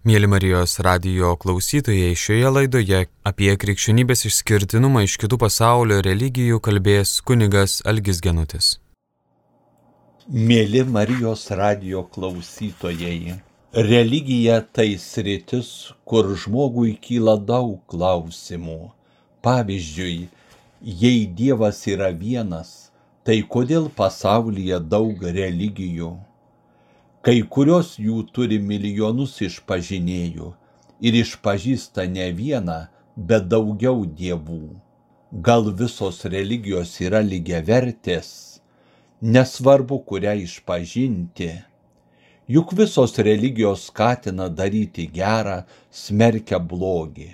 Mėly Marijos radio klausytojai, šioje laidoje apie krikščionybės išskirtinumą iš kitų pasaulio religijų kalbės kunigas Algis Genutis. Mėly Marijos radio klausytojai, religija tai sritis, kur žmogui kyla daug klausimų. Pavyzdžiui, jei Dievas yra vienas, tai kodėl pasaulyje daug religijų? Kai kurios jų turi milijonus išpažinėjų ir išpažįsta ne vieną, bet daugiau dievų. Gal visos religijos yra lygiavertės, nesvarbu kurią išpažinti. Juk visos religijos skatina daryti gerą, smerkia blogį.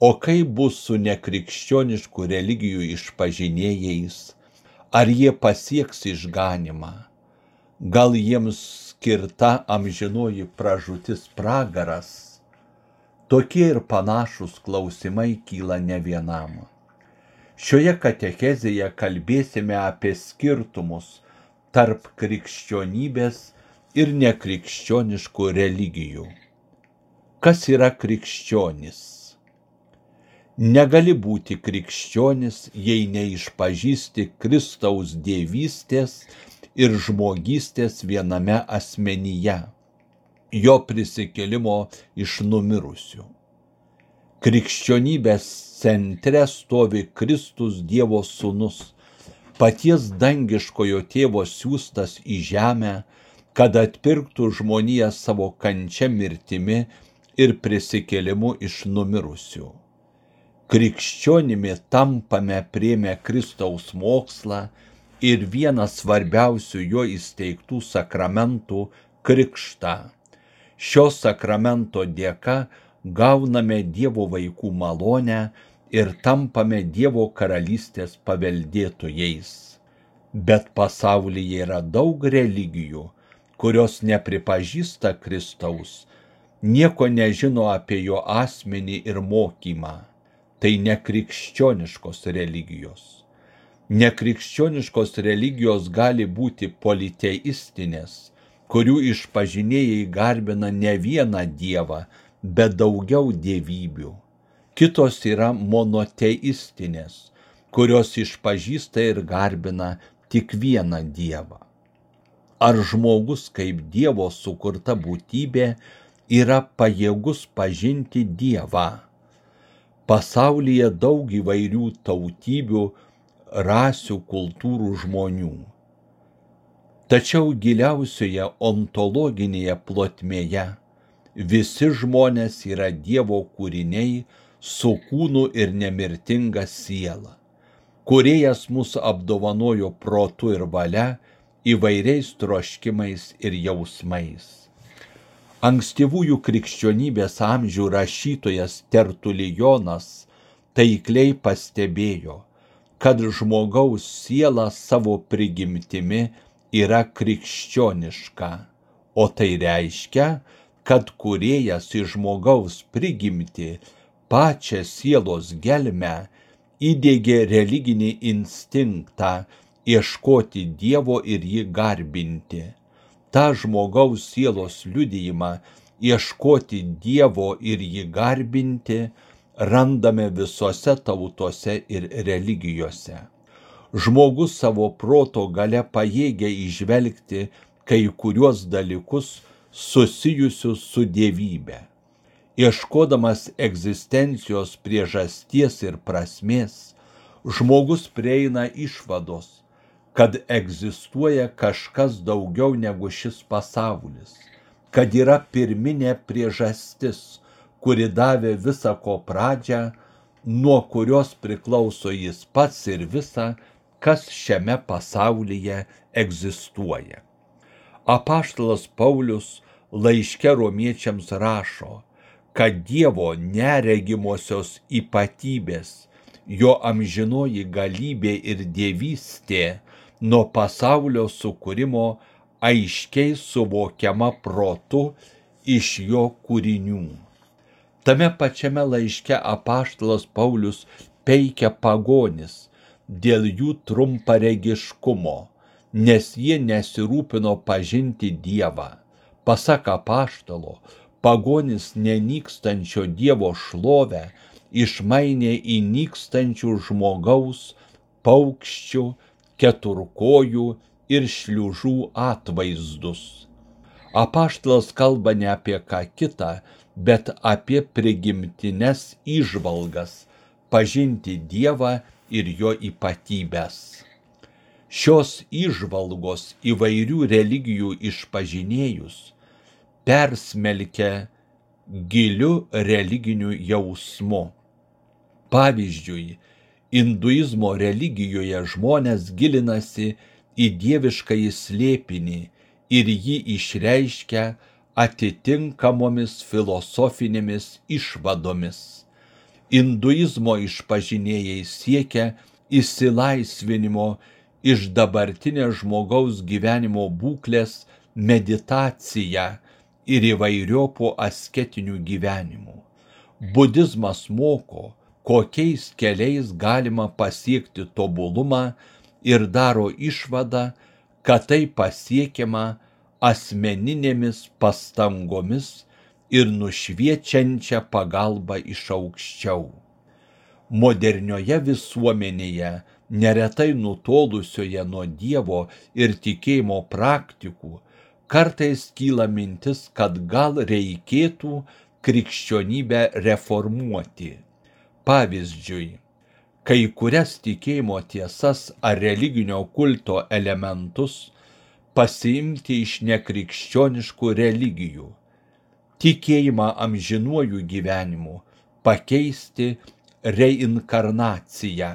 O kaip bus su nekrikščioniškų religijų išpažinėjais? Ar jie pasieks išganimą? Gal jiems skirta amžinoji pražutis pragaras, tokie ir panašus klausimai kyla ne vienam. Šioje katechezėje kalbėsime apie skirtumus tarp krikščionybės ir nekrikščioniškų religijų. Kas yra krikščionis? Negali būti krikščionis, jei neišpažįsti Kristaus dievystės ir žmogystės viename asmenyje, jo prisikėlimo iš numirusių. Krikščionybės centre stovi Kristus Dievo sūnus, paties dangiškojo tėvo siūstas į žemę, kad atpirktų žmoniją savo kančia mirtimi ir prisikėlimu iš numirusių. Krikščionimi tampame priemę Kristaus mokslą, ir vieną svarbiausių jo įsteigtų sakramentų - krikštą. Šio sakramento dėka gauname Dievo vaikų malonę ir tampame Dievo karalystės paveldėtojais. Bet pasaulyje yra daug religijų, kurios nepripažįsta Kristaus, nieko nežino apie jo asmenį ir mokymą. Tai nekrikščioniškos religijos. Nekrikščioniškos religijos gali būti politeistinės, kurių išpažinėjai garbina ne vieną dievą, bet daugiau dievybių. Kitos yra monoteistinės, kurios išpažįsta ir garbina tik vieną dievą. Ar žmogus kaip Dievo sukurta būtybė yra pajėgus pažinti Dievą? Pasaulyje daug įvairių tautybių, rasių, kultūrų žmonių. Tačiau giliausioje ontologinėje plotmėje visi žmonės yra Dievo kūriniai su kūnu ir nemirtinga siela. Kuriejas mus apdovanojo protu ir valia, įvairiais troškimais ir jausmais. Ankstyvųjų krikščionybės amžių rašytojas Tertulijonas taikliai pastebėjo, kad žmogaus siela savo prigimtimi yra krikščioniška, o tai reiškia, kad kuriejas į žmogaus prigimti pačią sielos gelmę įdėgė religinį instinktą ieškoti Dievo ir jį garbinti. Ta žmogaus sielos liudijimą ieškoti Dievo ir jį garbinti randame visose tautose ir religijose. Žmogus savo proto gale pajėgia išvelgti kai kuriuos dalykus susijusius su dievybė. Ieškodamas egzistencijos priežasties ir prasmės, žmogus prieina išvados, kad egzistuoja kažkas daugiau negu šis pasaulis, kad yra pirminė priežastis, kuri davė visa ko pradžią, nuo kurios priklauso jis pats ir visa, kas šiame pasaulyje egzistuoja. Apaštalas Paulius laiške romiečiams rašo, kad Dievo neregimosios ypatybės, jo amžinoji galybė ir dievystė nuo pasaulio sukūrimo aiškiai suvokiama protu iš jo kūrinių. Tame pačiame laiške apaštalas Paulius peikia pagonis dėl jų trumparegiškumo, nes jie nesirūpino pažinti Dievą. Pasak apaštalo, pagonis nenykstančio Dievo šlovę išmainė į nykstančių žmogaus, paukščių, keturkojų ir šliužų atvaizdus. Apaštalas kalba ne apie ką kitą, bet apie prigimtines išvalgas, pažinti Dievą ir jo ypatybės. Šios išvalgos įvairių religijų išpažinėjus persmelkia giliu religiniu jausmu. Pavyzdžiui, hinduizmo religijoje žmonės gilinasi į dieviškąjį slėpinį ir jį išreiškia atitinkamomis filosofinėmis išvadomis. Hinduizmo išpažinėjai siekia įsilaisvinimo iš dabartinės žmogaus gyvenimo būklės meditacija ir įvairiopo asketinių gyvenimų. Budizmas moko, kokiais keliais galima pasiekti tobulumą ir daro išvadą, kad tai pasiekiama asmeninėmis pastangomis ir nušviečiančia pagalba iš aukščiau. Modernioje visuomenėje, neretai nutolusioje nuo Dievo ir tikėjimo praktikų, kartais kyla mintis, kad gal reikėtų krikščionybę reformuoti. Pavyzdžiui, kai kurias tikėjimo tiesas ar religinio kulto elementus pasiimti iš nekrikščioniškų religijų, tikėjimą amžinuoju gyvenimu pakeisti reinkarnaciją,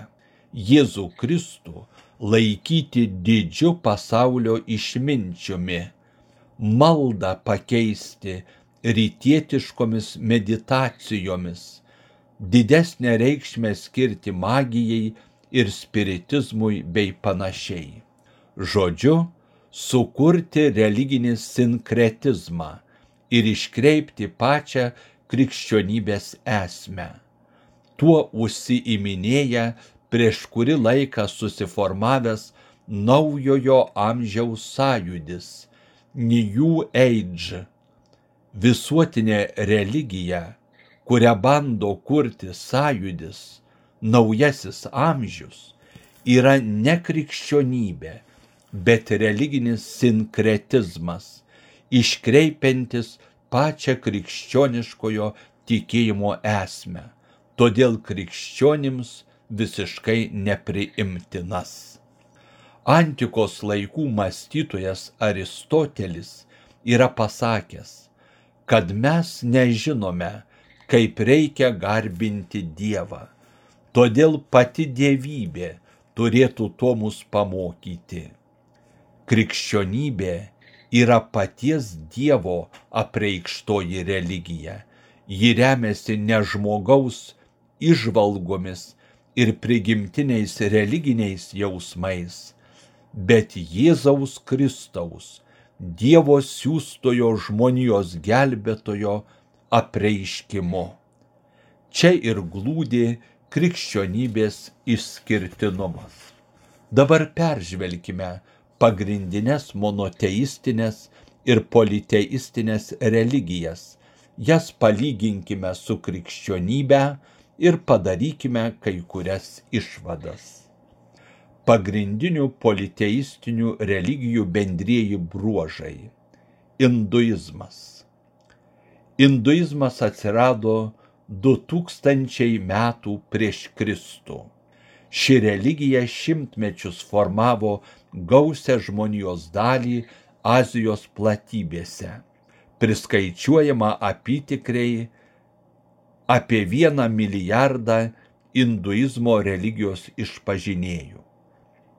Jėzų Kristų laikyti didžiu pasaulio išminčiumi, maldą pakeisti rytietiškomis meditacijomis, didesnę reikšmę skirti magijai ir spiritizmui bei panašiai. Žodžiu, sukurti religinį sinkretizmą ir iškreipti pačią krikščionybės esmę. Tuo užsiiminėja prieš kurį laiką susiformavęs naujojo amžiaus sąjudis – New Age. Visuotinė religija kurią bando kurti sąjūdis, naujasis amžius, yra ne krikščionybė, bet religinis sinkretizmas, iškreipiantis pačią krikščioniškojo tikėjimo esmę, todėl krikščionims visiškai nepriimtinas. Antikos laikų mąstytojas Aristotelis yra pasakęs, kad mes nežinome, kaip reikia garbinti Dievą. Todėl pati dievybė turėtų to mus pamokyti. Krikščionybė yra paties Dievo apreikštoji religija. Ji remiasi ne žmogaus išvalgomis ir prigimtiniais religiniais jausmais, bet Jėzaus Kristaus, Dievo siūstojo žmonijos gelbėtojo apreiškimu. Čia ir glūdi krikščionybės išskirtinumas. Dabar peržvelkime pagrindinės monoteistinės ir politeistinės religijas, jas palyginkime su krikščionybė ir padarykime kai kurias išvadas. Pagrindinių politeistinių religijų bendrieji bruožai - hinduizmas Hinduizmas atsirado 2000 metų prieš Kristų. Ši religija šimtmečius formavo gausią žmonijos dalį Azijos platybėse. Priskaičiuojama apytikriai apie vieną milijardą hinduizmo religijos išpažinėjų.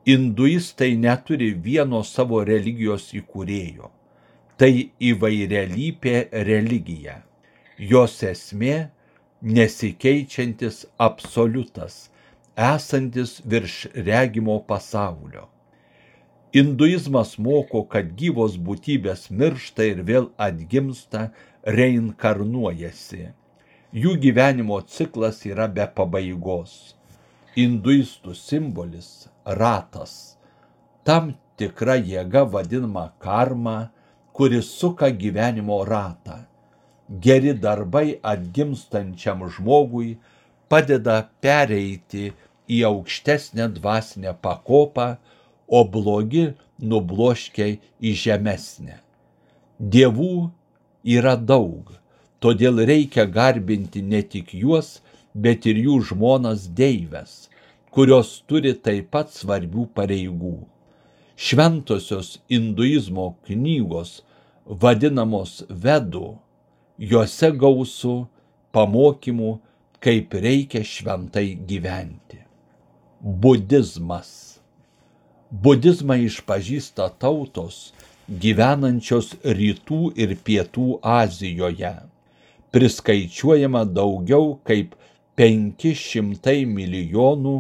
Hinduistai neturi vieno savo religijos įkūrėjo tai įvairialypė religija. Jos esmė - nesikeičiantis absoliutas, esantis virš regimo pasaulio. Hinduizmas moko, kad gyvos būtybės miršta ir vėl atgimsta, reinkarnuojasi. Jų gyvenimo ciklas yra be pabaigos. Hinduistų simbolis - ratas. Tam tikra jėga vadinama karma, kuris suka gyvenimo ratą. geri darbai atgimstančiam žmogui padeda pereiti į aukštesnę dvasinę pakopą, o blogi nubloškia į žemesnę. Dievų yra daug, todėl reikia garbinti ne tik juos, bet ir jų žmonas deives, kurios turi taip pat svarbių pareigų. Šventosios hinduizmo knygos vadinamos vedų, juose gausų pamokymų, kaip reikia šventai gyventi. Budizmas. Budizmą išpažįsta tautos gyvenančios rytų ir pietų Azijoje. Priskaičiuojama daugiau kaip 500 milijonų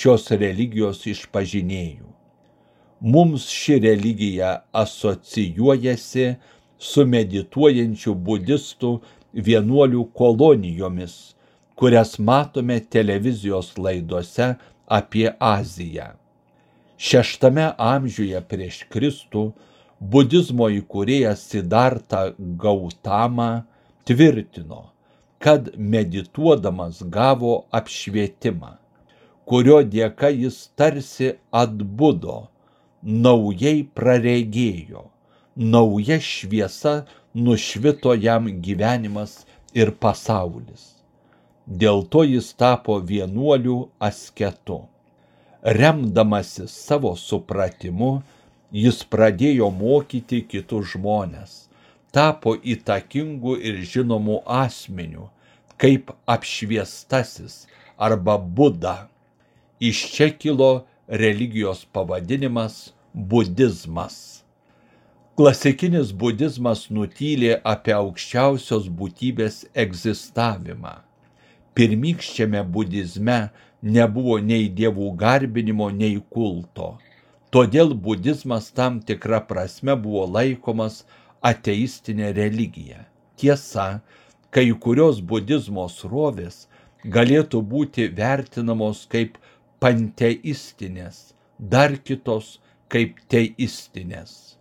šios religijos išpažinėjų. Mums ši religija asocijuojasi su medituojančių budistų vienuolių kolonijomis, kurias matome televizijos laidose apie Aziją. Šeštame amžiuje prieš Kristų budizmo įkūrėjas Sidarta Gautama tvirtino, kad medituodamas gavo apšvietimą, kurio dėka jis tarsi atbudo, naujai praregėjo, nauja šviesa nušvito jam gyvenimas ir pasaulis. Dėl to jis tapo vienuolių asketu. Remdamasis savo supratimu, jis pradėjo mokyti kitus žmonės, tapo įtakingu ir žinomu asmeniu, kaip apšviestasis arba Buda. Iš čia kilo religijos pavadinimas budizmas. Klasikinis budizmas nutylė apie aukščiausios būtybės egzistavimą pirmykščiame budizme nebuvo nei dievų garbinimo, nei kulto. Todėl budizmas tam tikra prasme buvo laikomas ateistinė religija. Tiesa, kai kurios budizmo srovės galėtų būti vertinamos kaip panteistinės, dar kitos kaip teistinės.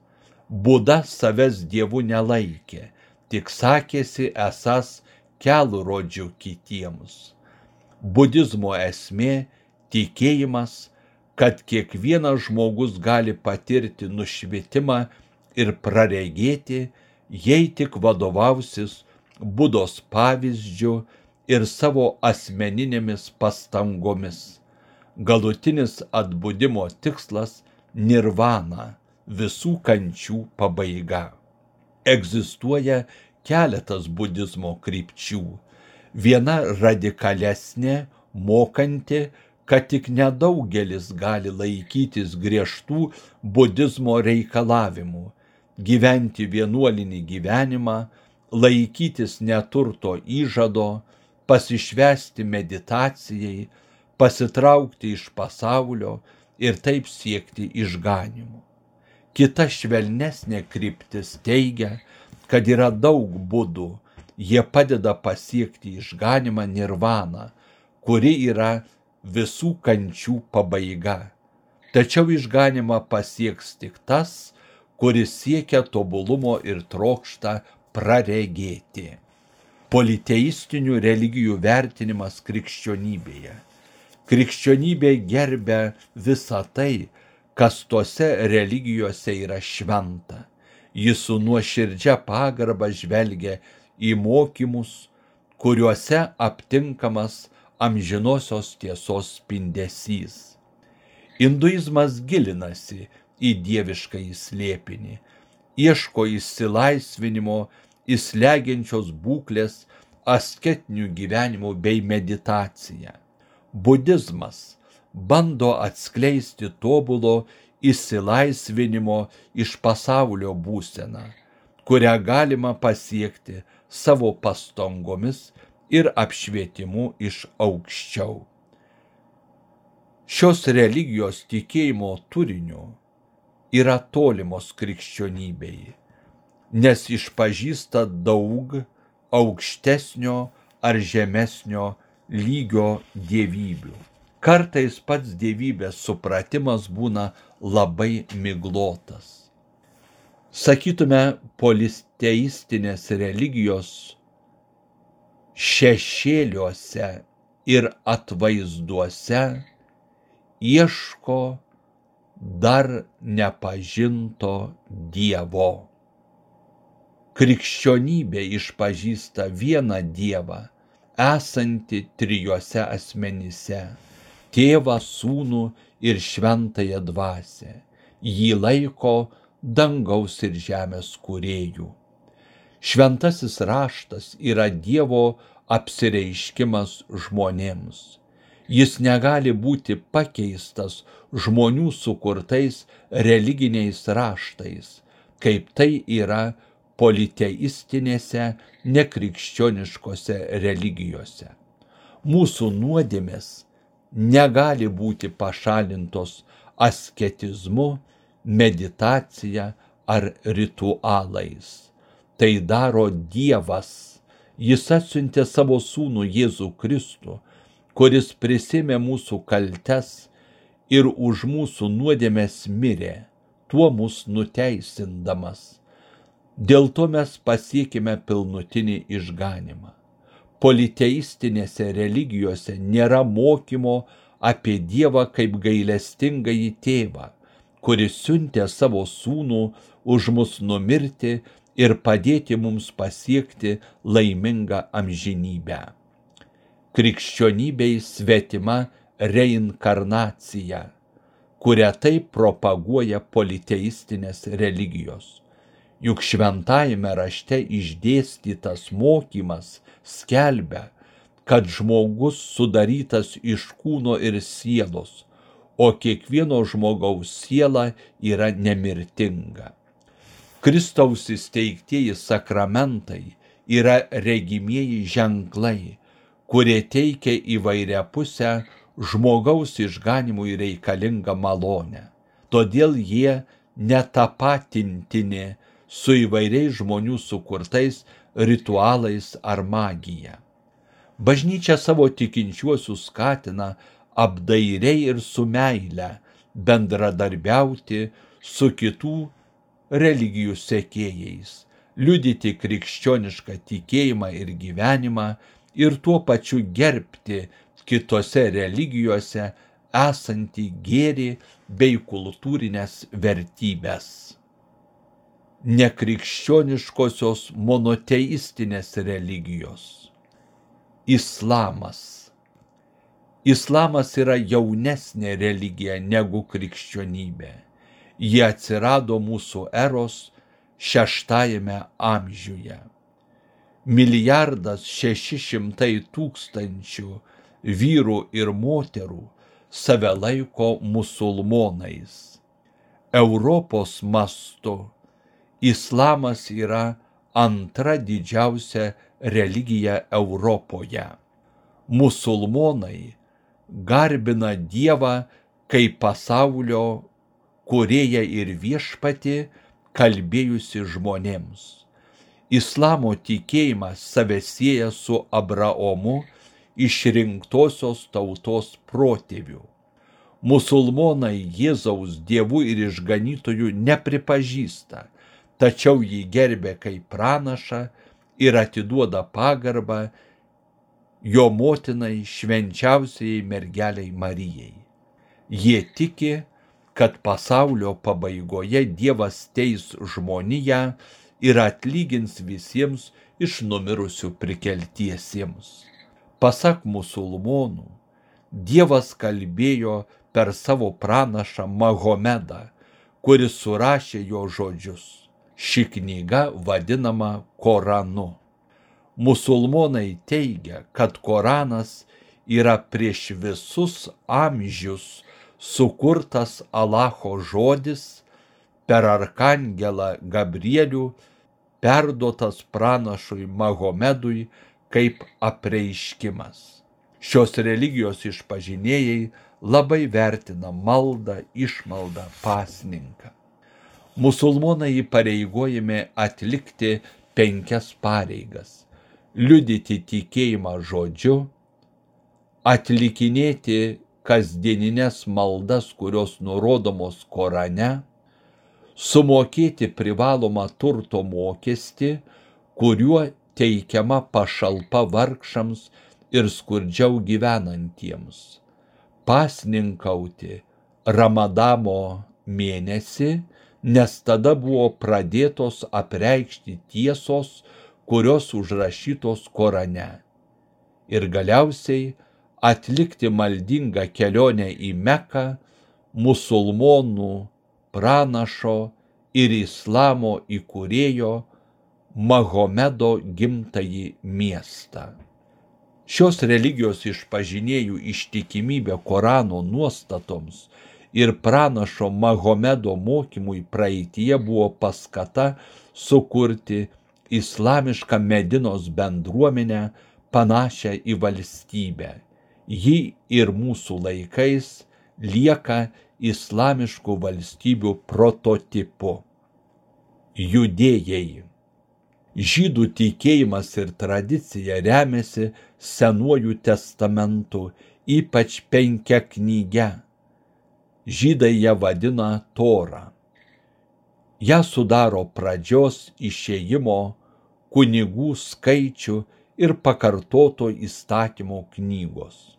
Buda savęs dievų nelaikė, tik sakėsi esas kelrodžių kitiems. Budizmo esmė - tikėjimas, kad kiekvienas žmogus gali patirti nušvitimą ir praregėti, jei tik vadovausis Budos pavyzdžiu ir savo asmeninėmis pastangomis. Galutinis atbudimo tikslas - nirvana, visų kančių pabaiga. Egzistuoja keletas budizmo krypčių. Viena radikalesnė, mokanti, kad tik nedaugelis gali laikytis griežtų budizmo reikalavimų, gyventi vienuolinį gyvenimą, laikytis neturto įžado, pasišvesti meditacijai, pasitraukti iš pasaulio ir taip siekti išganimų. Kita švelnesnė kryptis teigia, kad yra daug būdų, jie padeda pasiekti išganimą nirvaną, kuri yra visų kančių pabaiga. Tačiau išganimą pasieks tik tas, kuris siekia tobulumo ir trokšta praregėti. Politeistinių religijų vertinimas krikščionybėje. Krikščionybė gerbia visą tai, kas tose religijose yra šventa jis su nuoširdžia pagarba žvelgia į mokymus, kuriuose aptinkamas amžinosios tiesos spindesys. Hinduizmas gilinasi į dievišką įslėpinį, ieško įsilaisvinimo, įslegiančios būklės, asketinių gyvenimų bei meditaciją. Budizmas bando atskleisti tobulo išsilaisvinimo iš pasaulio būseną, kurią galima pasiekti savo pastangomis ir apšvietimu iš aukščiau. Šios religijos tikėjimo turiniu yra tolimos krikščionybei, nes išpažįsta daug aukštesnio ar žemesnio lygio dievybių. Kartais pats dievybės supratimas būna labai miglotas. Sakytume, polisteistinės religijos šešėliuose ir atvaizduose ieško dar nepažinto Dievo. Krikščionybė išpažįsta vieną Dievą, esantį trijuose asmenyse - tėvą, sūnų ir šventąją dvasę. Jį laiko dangaus ir žemės kūrėjų. Šventasis raštas yra Dievo apsireiškimas žmonėms. Jis negali būti pakeistas žmonių sukurtais religiniais raštais, kaip tai yra politeistinėse, nekrikščioniškose religijose. Mūsų nuodėmės negali būti pašalintos asketizmu, meditacija ar ritualais. Tai daro Dievas. Jis atsiuntė savo sūnų Jėzų Kristų, kuris prisimė mūsų kaltes ir už mūsų nuodėmės mirė, tuo mus nuteisindamas Dėl to mes pasiekime pilnutinį išganimą. Politeistinėse religijose nėra mokymo apie Dievą kaip gailestingąjį tėvą, kuris siuntė savo sūnų už mus numirti ir padėti mums pasiekti laimingą amžinybę. Krikščionybei svetima reinkarnacija, kurią taip propaguoja politeistinės religijos juk šventajame rašte išdėstytas mokymas skelbia, kad žmogus sudarytas iš kūno ir sielos, o kiekvieno žmogaus siela yra nemirtinga. Kristaus įsteigtieji sakramentai yra regimieji ženklai, kurie teikia įvairia pusę žmogaus išganimui reikalingą malonę. Todėl jie netapatintini su įvairiais žmonių sukurtais ritualais ar magija. Bažnyčia savo tikinčiuosius skatina apdairiai ir su meile bendradarbiauti su kitų religijų sekėjais, liudyti krikščionišką tikėjimą ir gyvenimą ir tuo pačiu gerbti kitose religijose esantį gėrį bei kultūrinės vertybės nekrikščioniškosios monoteistinės religijos. Islamas. Islamas yra jaunesnė religija negu krikščionybė. Ji atsirado mūsų eros šeštajame amžiuje. Milijardas šeši šimtai tūkstančių vyrų ir moterų save laiko musulmonais. Europos mastu islamas yra antra didžiausia religija Europoje. Musulmonai garbina Dievą kaip pasaulio kurėja ir viešpati kalbėjusi žmonėms. Islamo tikėjimas save sieja su Abraomu išrinktosios tautos protėviu. Musulmonai Jėzaus dievų ir išganytojų nepripažįsta tačiau jį gerbė kaip pranašą ir atiduoda pagarbą jo motinai švenčiausiai mergeliai Marijai. Jie tiki, kad pasaulio pabaigoje Dievas teis žmoniją ir atlygins visiems iš numirusių prikeltiesiems. Pasak musulmonų, Dievas kalbėjo per savo pranašą Mahomedą, kuris surašė jo žodžius ši knyga vadinama Koranu. Musulmonai teigia, kad Koranas yra prieš visus amžius sukurtas Alacho žodis per arkangelą Gabrielių, perduotas pranašui Mahomedui kaip apreiškimas. Šios religijos išpažinėjai labai vertina maldą, išmaldą, pasninką musulmonai įpareigojami atlikti penkias pareigas - liudyti tikėjimą žodžiu, atlikinėti kasdieninės maldas, kurios nurodomos Korane, sumokėti privalomą turto mokestį, kuriuo teikiama pašalpa vargšams ir skurdžiau gyvenantiems. Pasninkauti Ramadamo mėnesį, nes tada buvo pradėtos apreikšti tiesos, kurios užrašytos Korane. Ir galiausiai atlikti maldingą kelionę į Meką musulmonų pranašo ir islamo įkūrėjo Mahomedo gimtąjį miestą. Šios religijos išpažinėjų ištikimybė Korano nuostatoms ir pranašo Mahomedo mokymui praeitie buvo paskata sukurti islamišką Medinos bendruomenę panašią į valstybę. Ji ir mūsų laikais lieka islamiškų valstybių prototipu. Judėjai. Žydų tikėjimas ir tradicija remiasi Senuoju testamentu, ypač penkia knyge. Žydai ją vadina Torą. Ja sudaro pradžios išėjimo, kunigų skaičių ir pakartoto įstatymo knygos.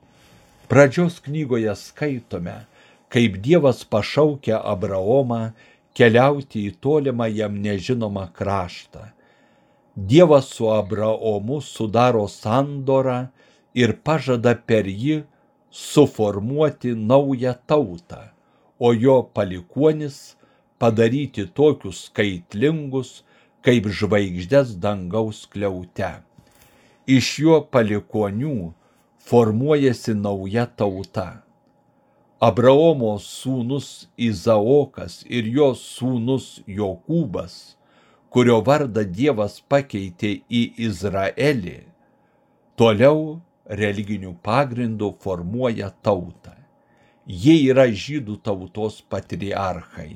Pradžios knygoje skaitome, kaip Dievas pašaukia Abraomą keliauti į tolimą jam nežinomą kraštą. Dievas su Abraomu sudaro sandorą ir pažada per jį suformuoti naują tautą, o jo palikuonis padaryti tokius skaitlingus, kaip žvaigždės dangaus kliaute. Iš jo palikonių formuojasi nauja tauta Abraomo sūnus Izaokas ir jo sūnus Jokūbas, kurio vardą Dievas pakeitė į Izraelį, toliau religinių pagrindų formuoja tautą. Jie yra žydų tautos patriarchai.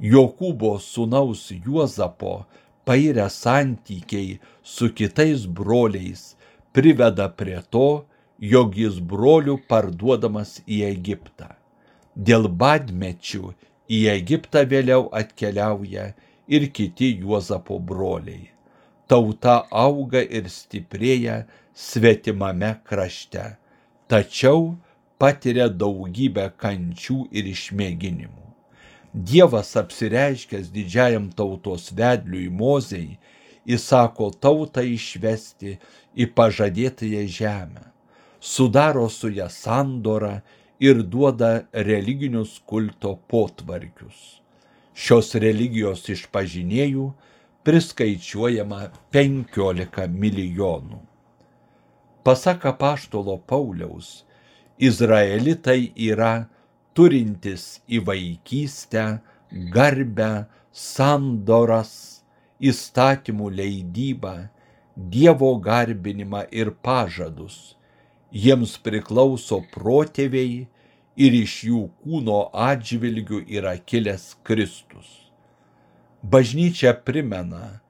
Jokūbo sūnaus Juozapo pairę santykiai su kitais broliais priveda prie to, jog jis brolių parduodamas į Egiptą. Dėl badmečių į Egiptą vėliau atkeliauja ir kiti Juozapo broliai. Tauta auga ir stiprėja svetimame krašte, tačiau patiria daugybę kančių ir išmėginimų. Dievas apsireiškęs didžiajam tautos vedliui Mozei, įsako tautą išvesti į pažadėtąją žemę sudaro su ją sandorą ir duoda religinius kulto potvarkius. Šios religijos išpažinėjų priskaičiuojama 15 milijonų. Pasak apaštolo Pauliaus, Izraelitai yra turintis į vaikystę, garbę, sandoras, įstatymų leidybą, Dievo garbinimą ir pažadus jiems priklauso protėviai ir iš jų kūno atžvilgių yra kilęs Kristus. Bažnyčia primena,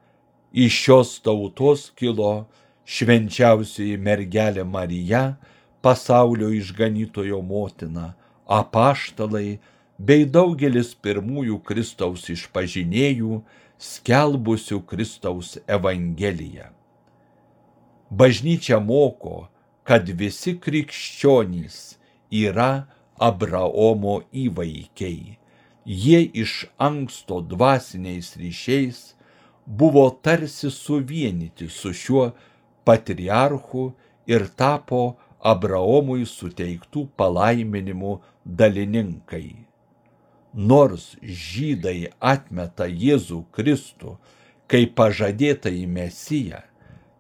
iš šios tautos kilo švenčiausioji mergelė Marija, pasaulio išganytojo motina, apaštalai bei daugelis pirmųjų Kristaus išpažinėjų, skelbusių Kristaus Evangeliją. Bažnyčia moko, kad visi krikščionys yra Abraomo įvaikiai. Jie iš anksto dvasiniais ryšiais buvo tarsi suvienyti su šiuo patriarchu ir tapo Abraomui suteiktų palaiminimų dalininkai. Nors žydai atmeta Jėzų Kristų kaip pažadėtą į Mesiją,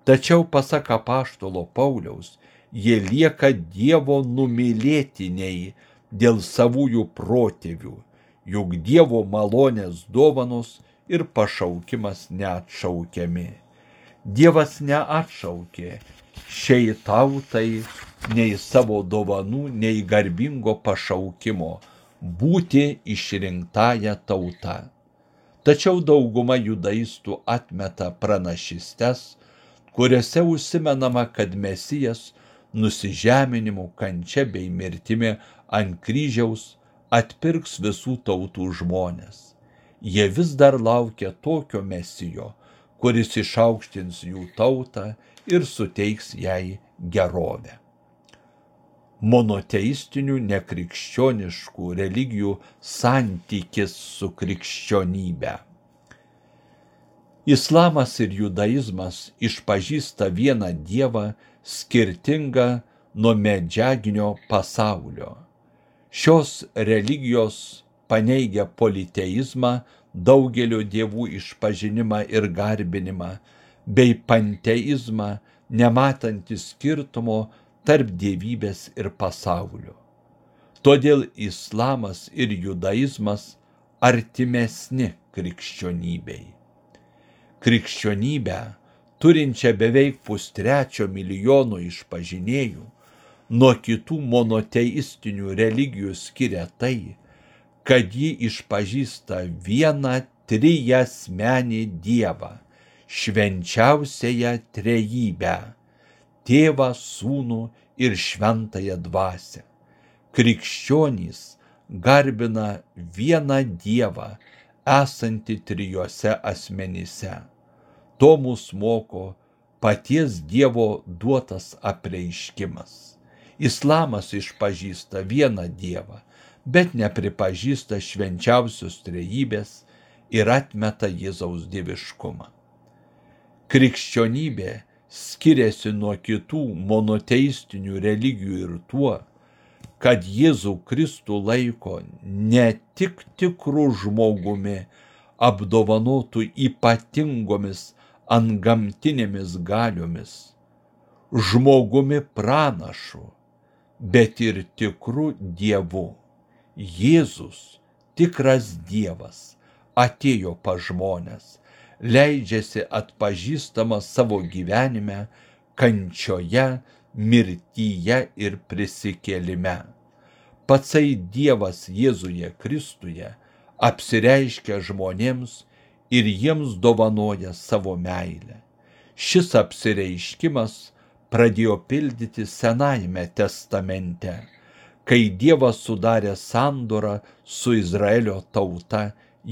tačiau pasak apaštalo Pauliaus, jie lieka Dievo numylėtiniai dėl savųjų protėvių, juk Dievo malonės dovanos ir pašaukimas neatšaukiami. Dievas neatšaukė šiai tautai nei savo dovanų, nei garbingo pašaukimo būti išrinktąją tautą. Tačiau dauguma judaistų atmeta pranašistes, kuriuose užsimenama, kad Mesijas nusižeminimu, kančia bei mirtimi ant kryžiaus atpirks visų tautų žmonės. Jie vis dar laukia tokio mesijo, kuris išaukštins jų tautą ir suteiks jai gerovę. Monoteistinių nekrikščioniškų religijų santykis su krikščionybė. Islamas ir judaizmas išpažįsta vieną dievą skirtingą nuo medžiaginio pasaulio. Šios religijos paneigia politeizmą, daugelio dievų išpažinimą ir garbinimą, bei panteizmą, nematantį skirtumo tarp dievybės ir pasaulio. Todėl islamas ir judaizmas artimesni krikščionybei. Krikščionybę, turinčią beveik pustrečio milijono išpažinėjų, nuo kitų monoteistinių religijų skiria tai, kad ji išpažįsta vieną trijasmenį Dievą, švenčiausiąją trejybę - tėvą, sūnų ir šventąją dvasę. Krikščionys garbina vieną Dievą, esantį trijose asmenyse. To mus moko paties Dievo duotas apreiškimas. Islamas išpažįsta vieną Dievą, bet nepripažįsta švenčiausios trejybės ir atmeta Jėzaus dieviškumą. Krikščionybė skiriasi nuo kitų monoteistinių religijų ir tuo, kad Jėzų Kristų laiko ne tik tikrų žmogumi, apdovanotų ypatingomis antgamtinėmis galiomis, žmogumi pranašu, bet ir tikrų dievų. Jėzus, tikras Dievas, atėjo pa žmonės, leidžiasi atpažįstamas savo gyvenime, kančioje, mirtyje ir prisikėlime. Patsai Dievas Jėzuje Kristuje apsireiškia žmonėms ir jiems dovanoja savo meilę. Šis apsireiškimas pradėjo pildyti Senajame testamente kai Dievas sudarė sandorą su Izraelio tauta,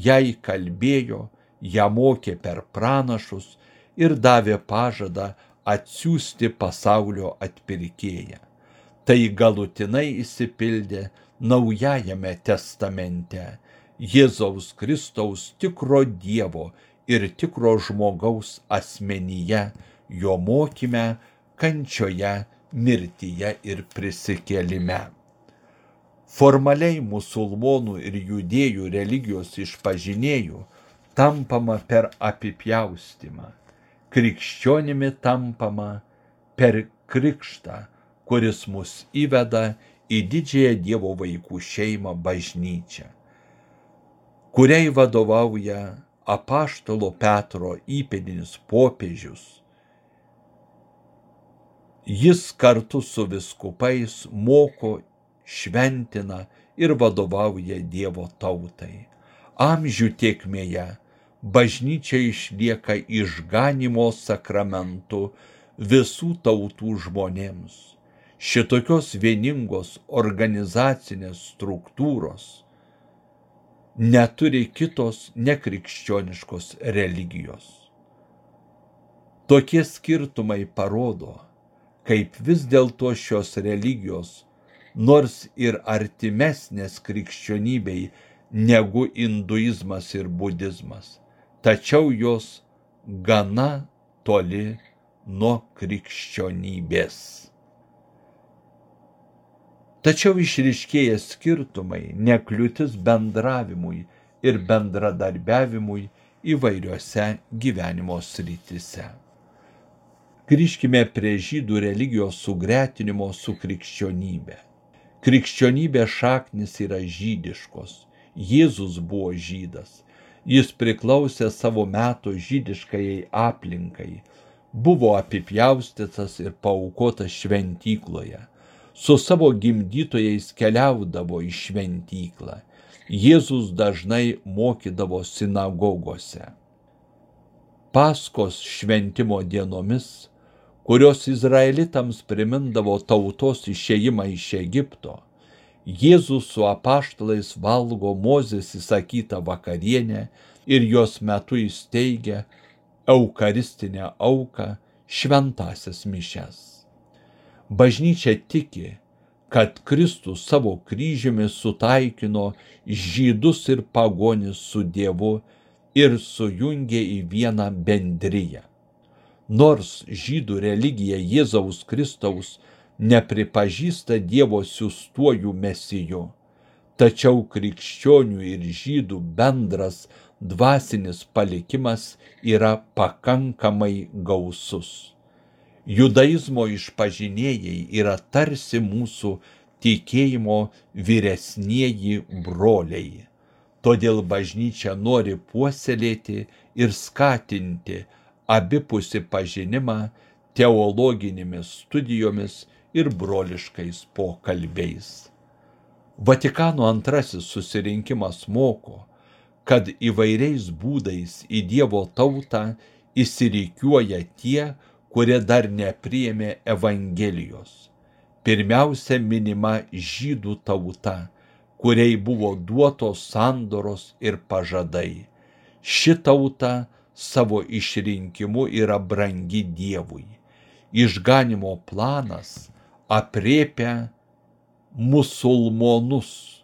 jai kalbėjo, ją mokė per pranašus ir davė pažadą atsiųsti pasaulio atpirkėją. Tai galutinai įsipildė Naujajame testamente Jėzaus Kristaus tikro Dievo ir tikro žmogaus asmenyje, jo mokyme, kančioje, mirtyje ir prisikėlime. Formaliai musulmonų ir judėjų religijos išpažinėjų tampama per apipjaustimą, krikščionimi tampama per krikštą, kuris mus įveda į didžiąją Dievo vaikų šeimą bažnyčią, kuriai vadovauja apaštalo Petro įpėdinis popiežius. Jis kartu su viskupais moko šventina ir vadovauja Dievo tautai. Amžių tiekmėje bažnyčia išlieka išganimo sakramentu visų tautų žmonėms. Šitokios vieningos organizacinės struktūros neturi kitos nekrikščioniškos religijos. Tokie skirtumai parodo, kaip vis dėlto šios religijos nors ir artimesnės krikščionybei negu hinduizmas ir budizmas, tačiau jos gana toli nuo krikščionybės. Tačiau išriškėję skirtumai nekliūtis bendravimui ir bendradarbiavimui įvairiose gyvenimo srityse. Grįžkime prie žydų religijos sugretinimo su krikščionybė. Krikščionybės šaknis yra žydiškos. Jėzus buvo žydas. Jis priklausė savo metų žydiškajai aplinkai. Buvo apipjaustytas ir paukotas šventykloje. Su savo gimdytojais keliaudavo į šventyklą. Jėzus dažnai mokydavo sinagogose. Paskos šventimo dienomis kurios izraelitams primindavo tautos išėjimą iš Egipto, Jėzus su apaštalais valgo Mozės įsakytą vakarienę ir jos metu įsteigia eucharistinę auką, šventasias mišes. Bažnyčia tiki, kad Kristus savo kryžiumi sutaikino žydus ir pagonis su Dievu ir sujungė į vieną bendryją. Nors žydų religija Jėzaus Kristaus nepripažįsta Dievo siūstuojų mesijų, tačiau krikščionių ir žydų bendras dvasinis palikimas yra pakankamai gausus. Judaizmo išpažinėjai yra tarsi mūsų tikėjimo vyresnieji broliai. Todėl bažnyčia nori puoselėti ir skatinti abipusį pažinimą teologinėmis studijomis ir broliškais pokalbiais. Vatikano antrasis susirinkimas moko, kad įvairiais būdais į Dievo tautą įsireikiuoja tie, kurie dar nepriėmė Evangelijos. Pirmiausia minima žydų tauta, kuriai buvo duotos sandoros ir pažadai. Ši tauta savo išrinkimu yra brangi Dievui. Išganimo planas apriepia musulmonus,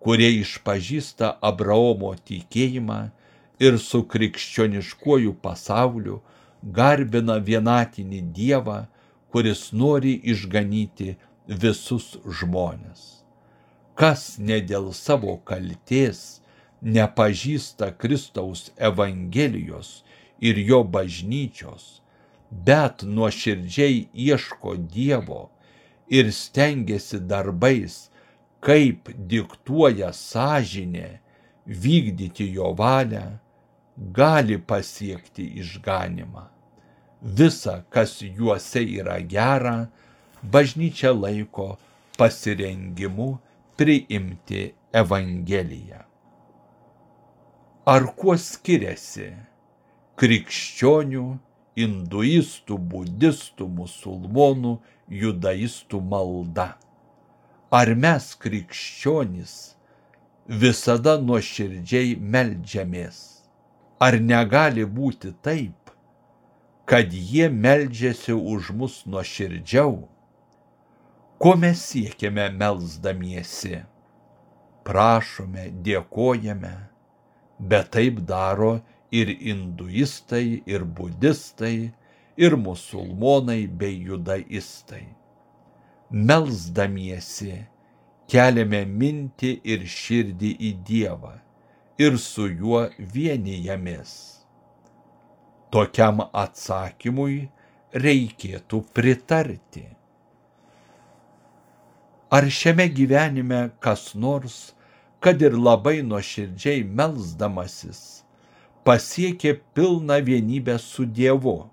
kurie išpažįsta Abraomo tikėjimą ir su krikščioniškuoju pasauliu garbina vienatinį Dievą, kuris nori išganyti visus žmonės. Kas ne dėl savo kalties nepažįsta Kristaus Evangelijos ir jo bažnyčios, bet nuoširdžiai ieško Dievo ir stengiasi darbais, kaip diktuoja sąžinė, vykdyti jo valią, gali pasiekti išganimą. Visa, kas juose yra gera, bažnyčia laiko pasirengimu priimti Evangeliją. Ar kuo skiriasi krikščionių, hinduistų, budistų, musulmonų, judaistų malda? Ar mes krikščionys visada nuoširdžiai melžiamės? Ar negali būti taip, kad jie meldžiasi už mus nuoširdžiau? Ko mes siekiame melzdamiesi? Prašome, dėkojame, bet taip daro ir hinduistai, ir budistai, ir musulmonai bei judaistai. Melzdamiesi keliame mintį ir širdį į Dievą ir su juo vienijamės. Tokiam atsakymui reikėtų pritarti. Ar šiame gyvenime kas nors, kad ir labai nuoširdžiai melzdamasis, pasiekė pilną vienybę su Dievu?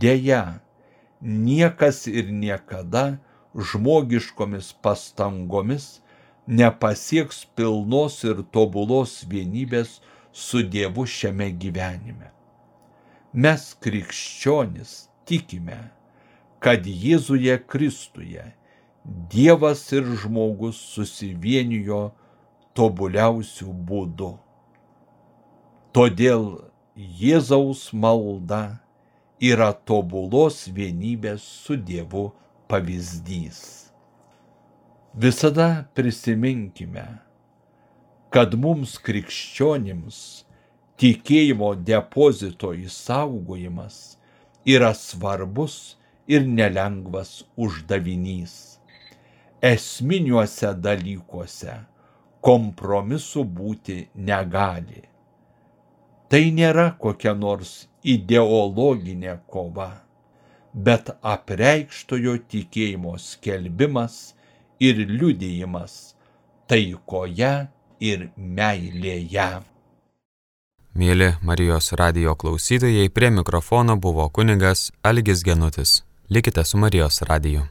Deja, niekas ir niekada žmogiškomis pastangomis nepasieks pilnos ir tobulos vienybės su Dievu šiame gyvenime. Mes krikščionis tikime, kad Jėzuje Kristuje Dievas ir žmogus susivienijo tobuliausių būdų. Todėl Jėzaus malda yra tobulos vienybės su Dievu pavyzdys. Visada prisiminkime, kad mums krikščionims tikėjimo depozito įsaugojimas yra svarbus ir nelengvas uždavinys. Esminiuose dalykuose kompromisu būti negali. Tai nėra kokia nors ideologinė kova, bet apreikštojo tikėjimo skelbimas ir liudijimas taikoje ir meilėje. Mėly Marijos radio klausytojai, prie mikrofono buvo kunigas Algis Genutis. Likite su Marijos radiju.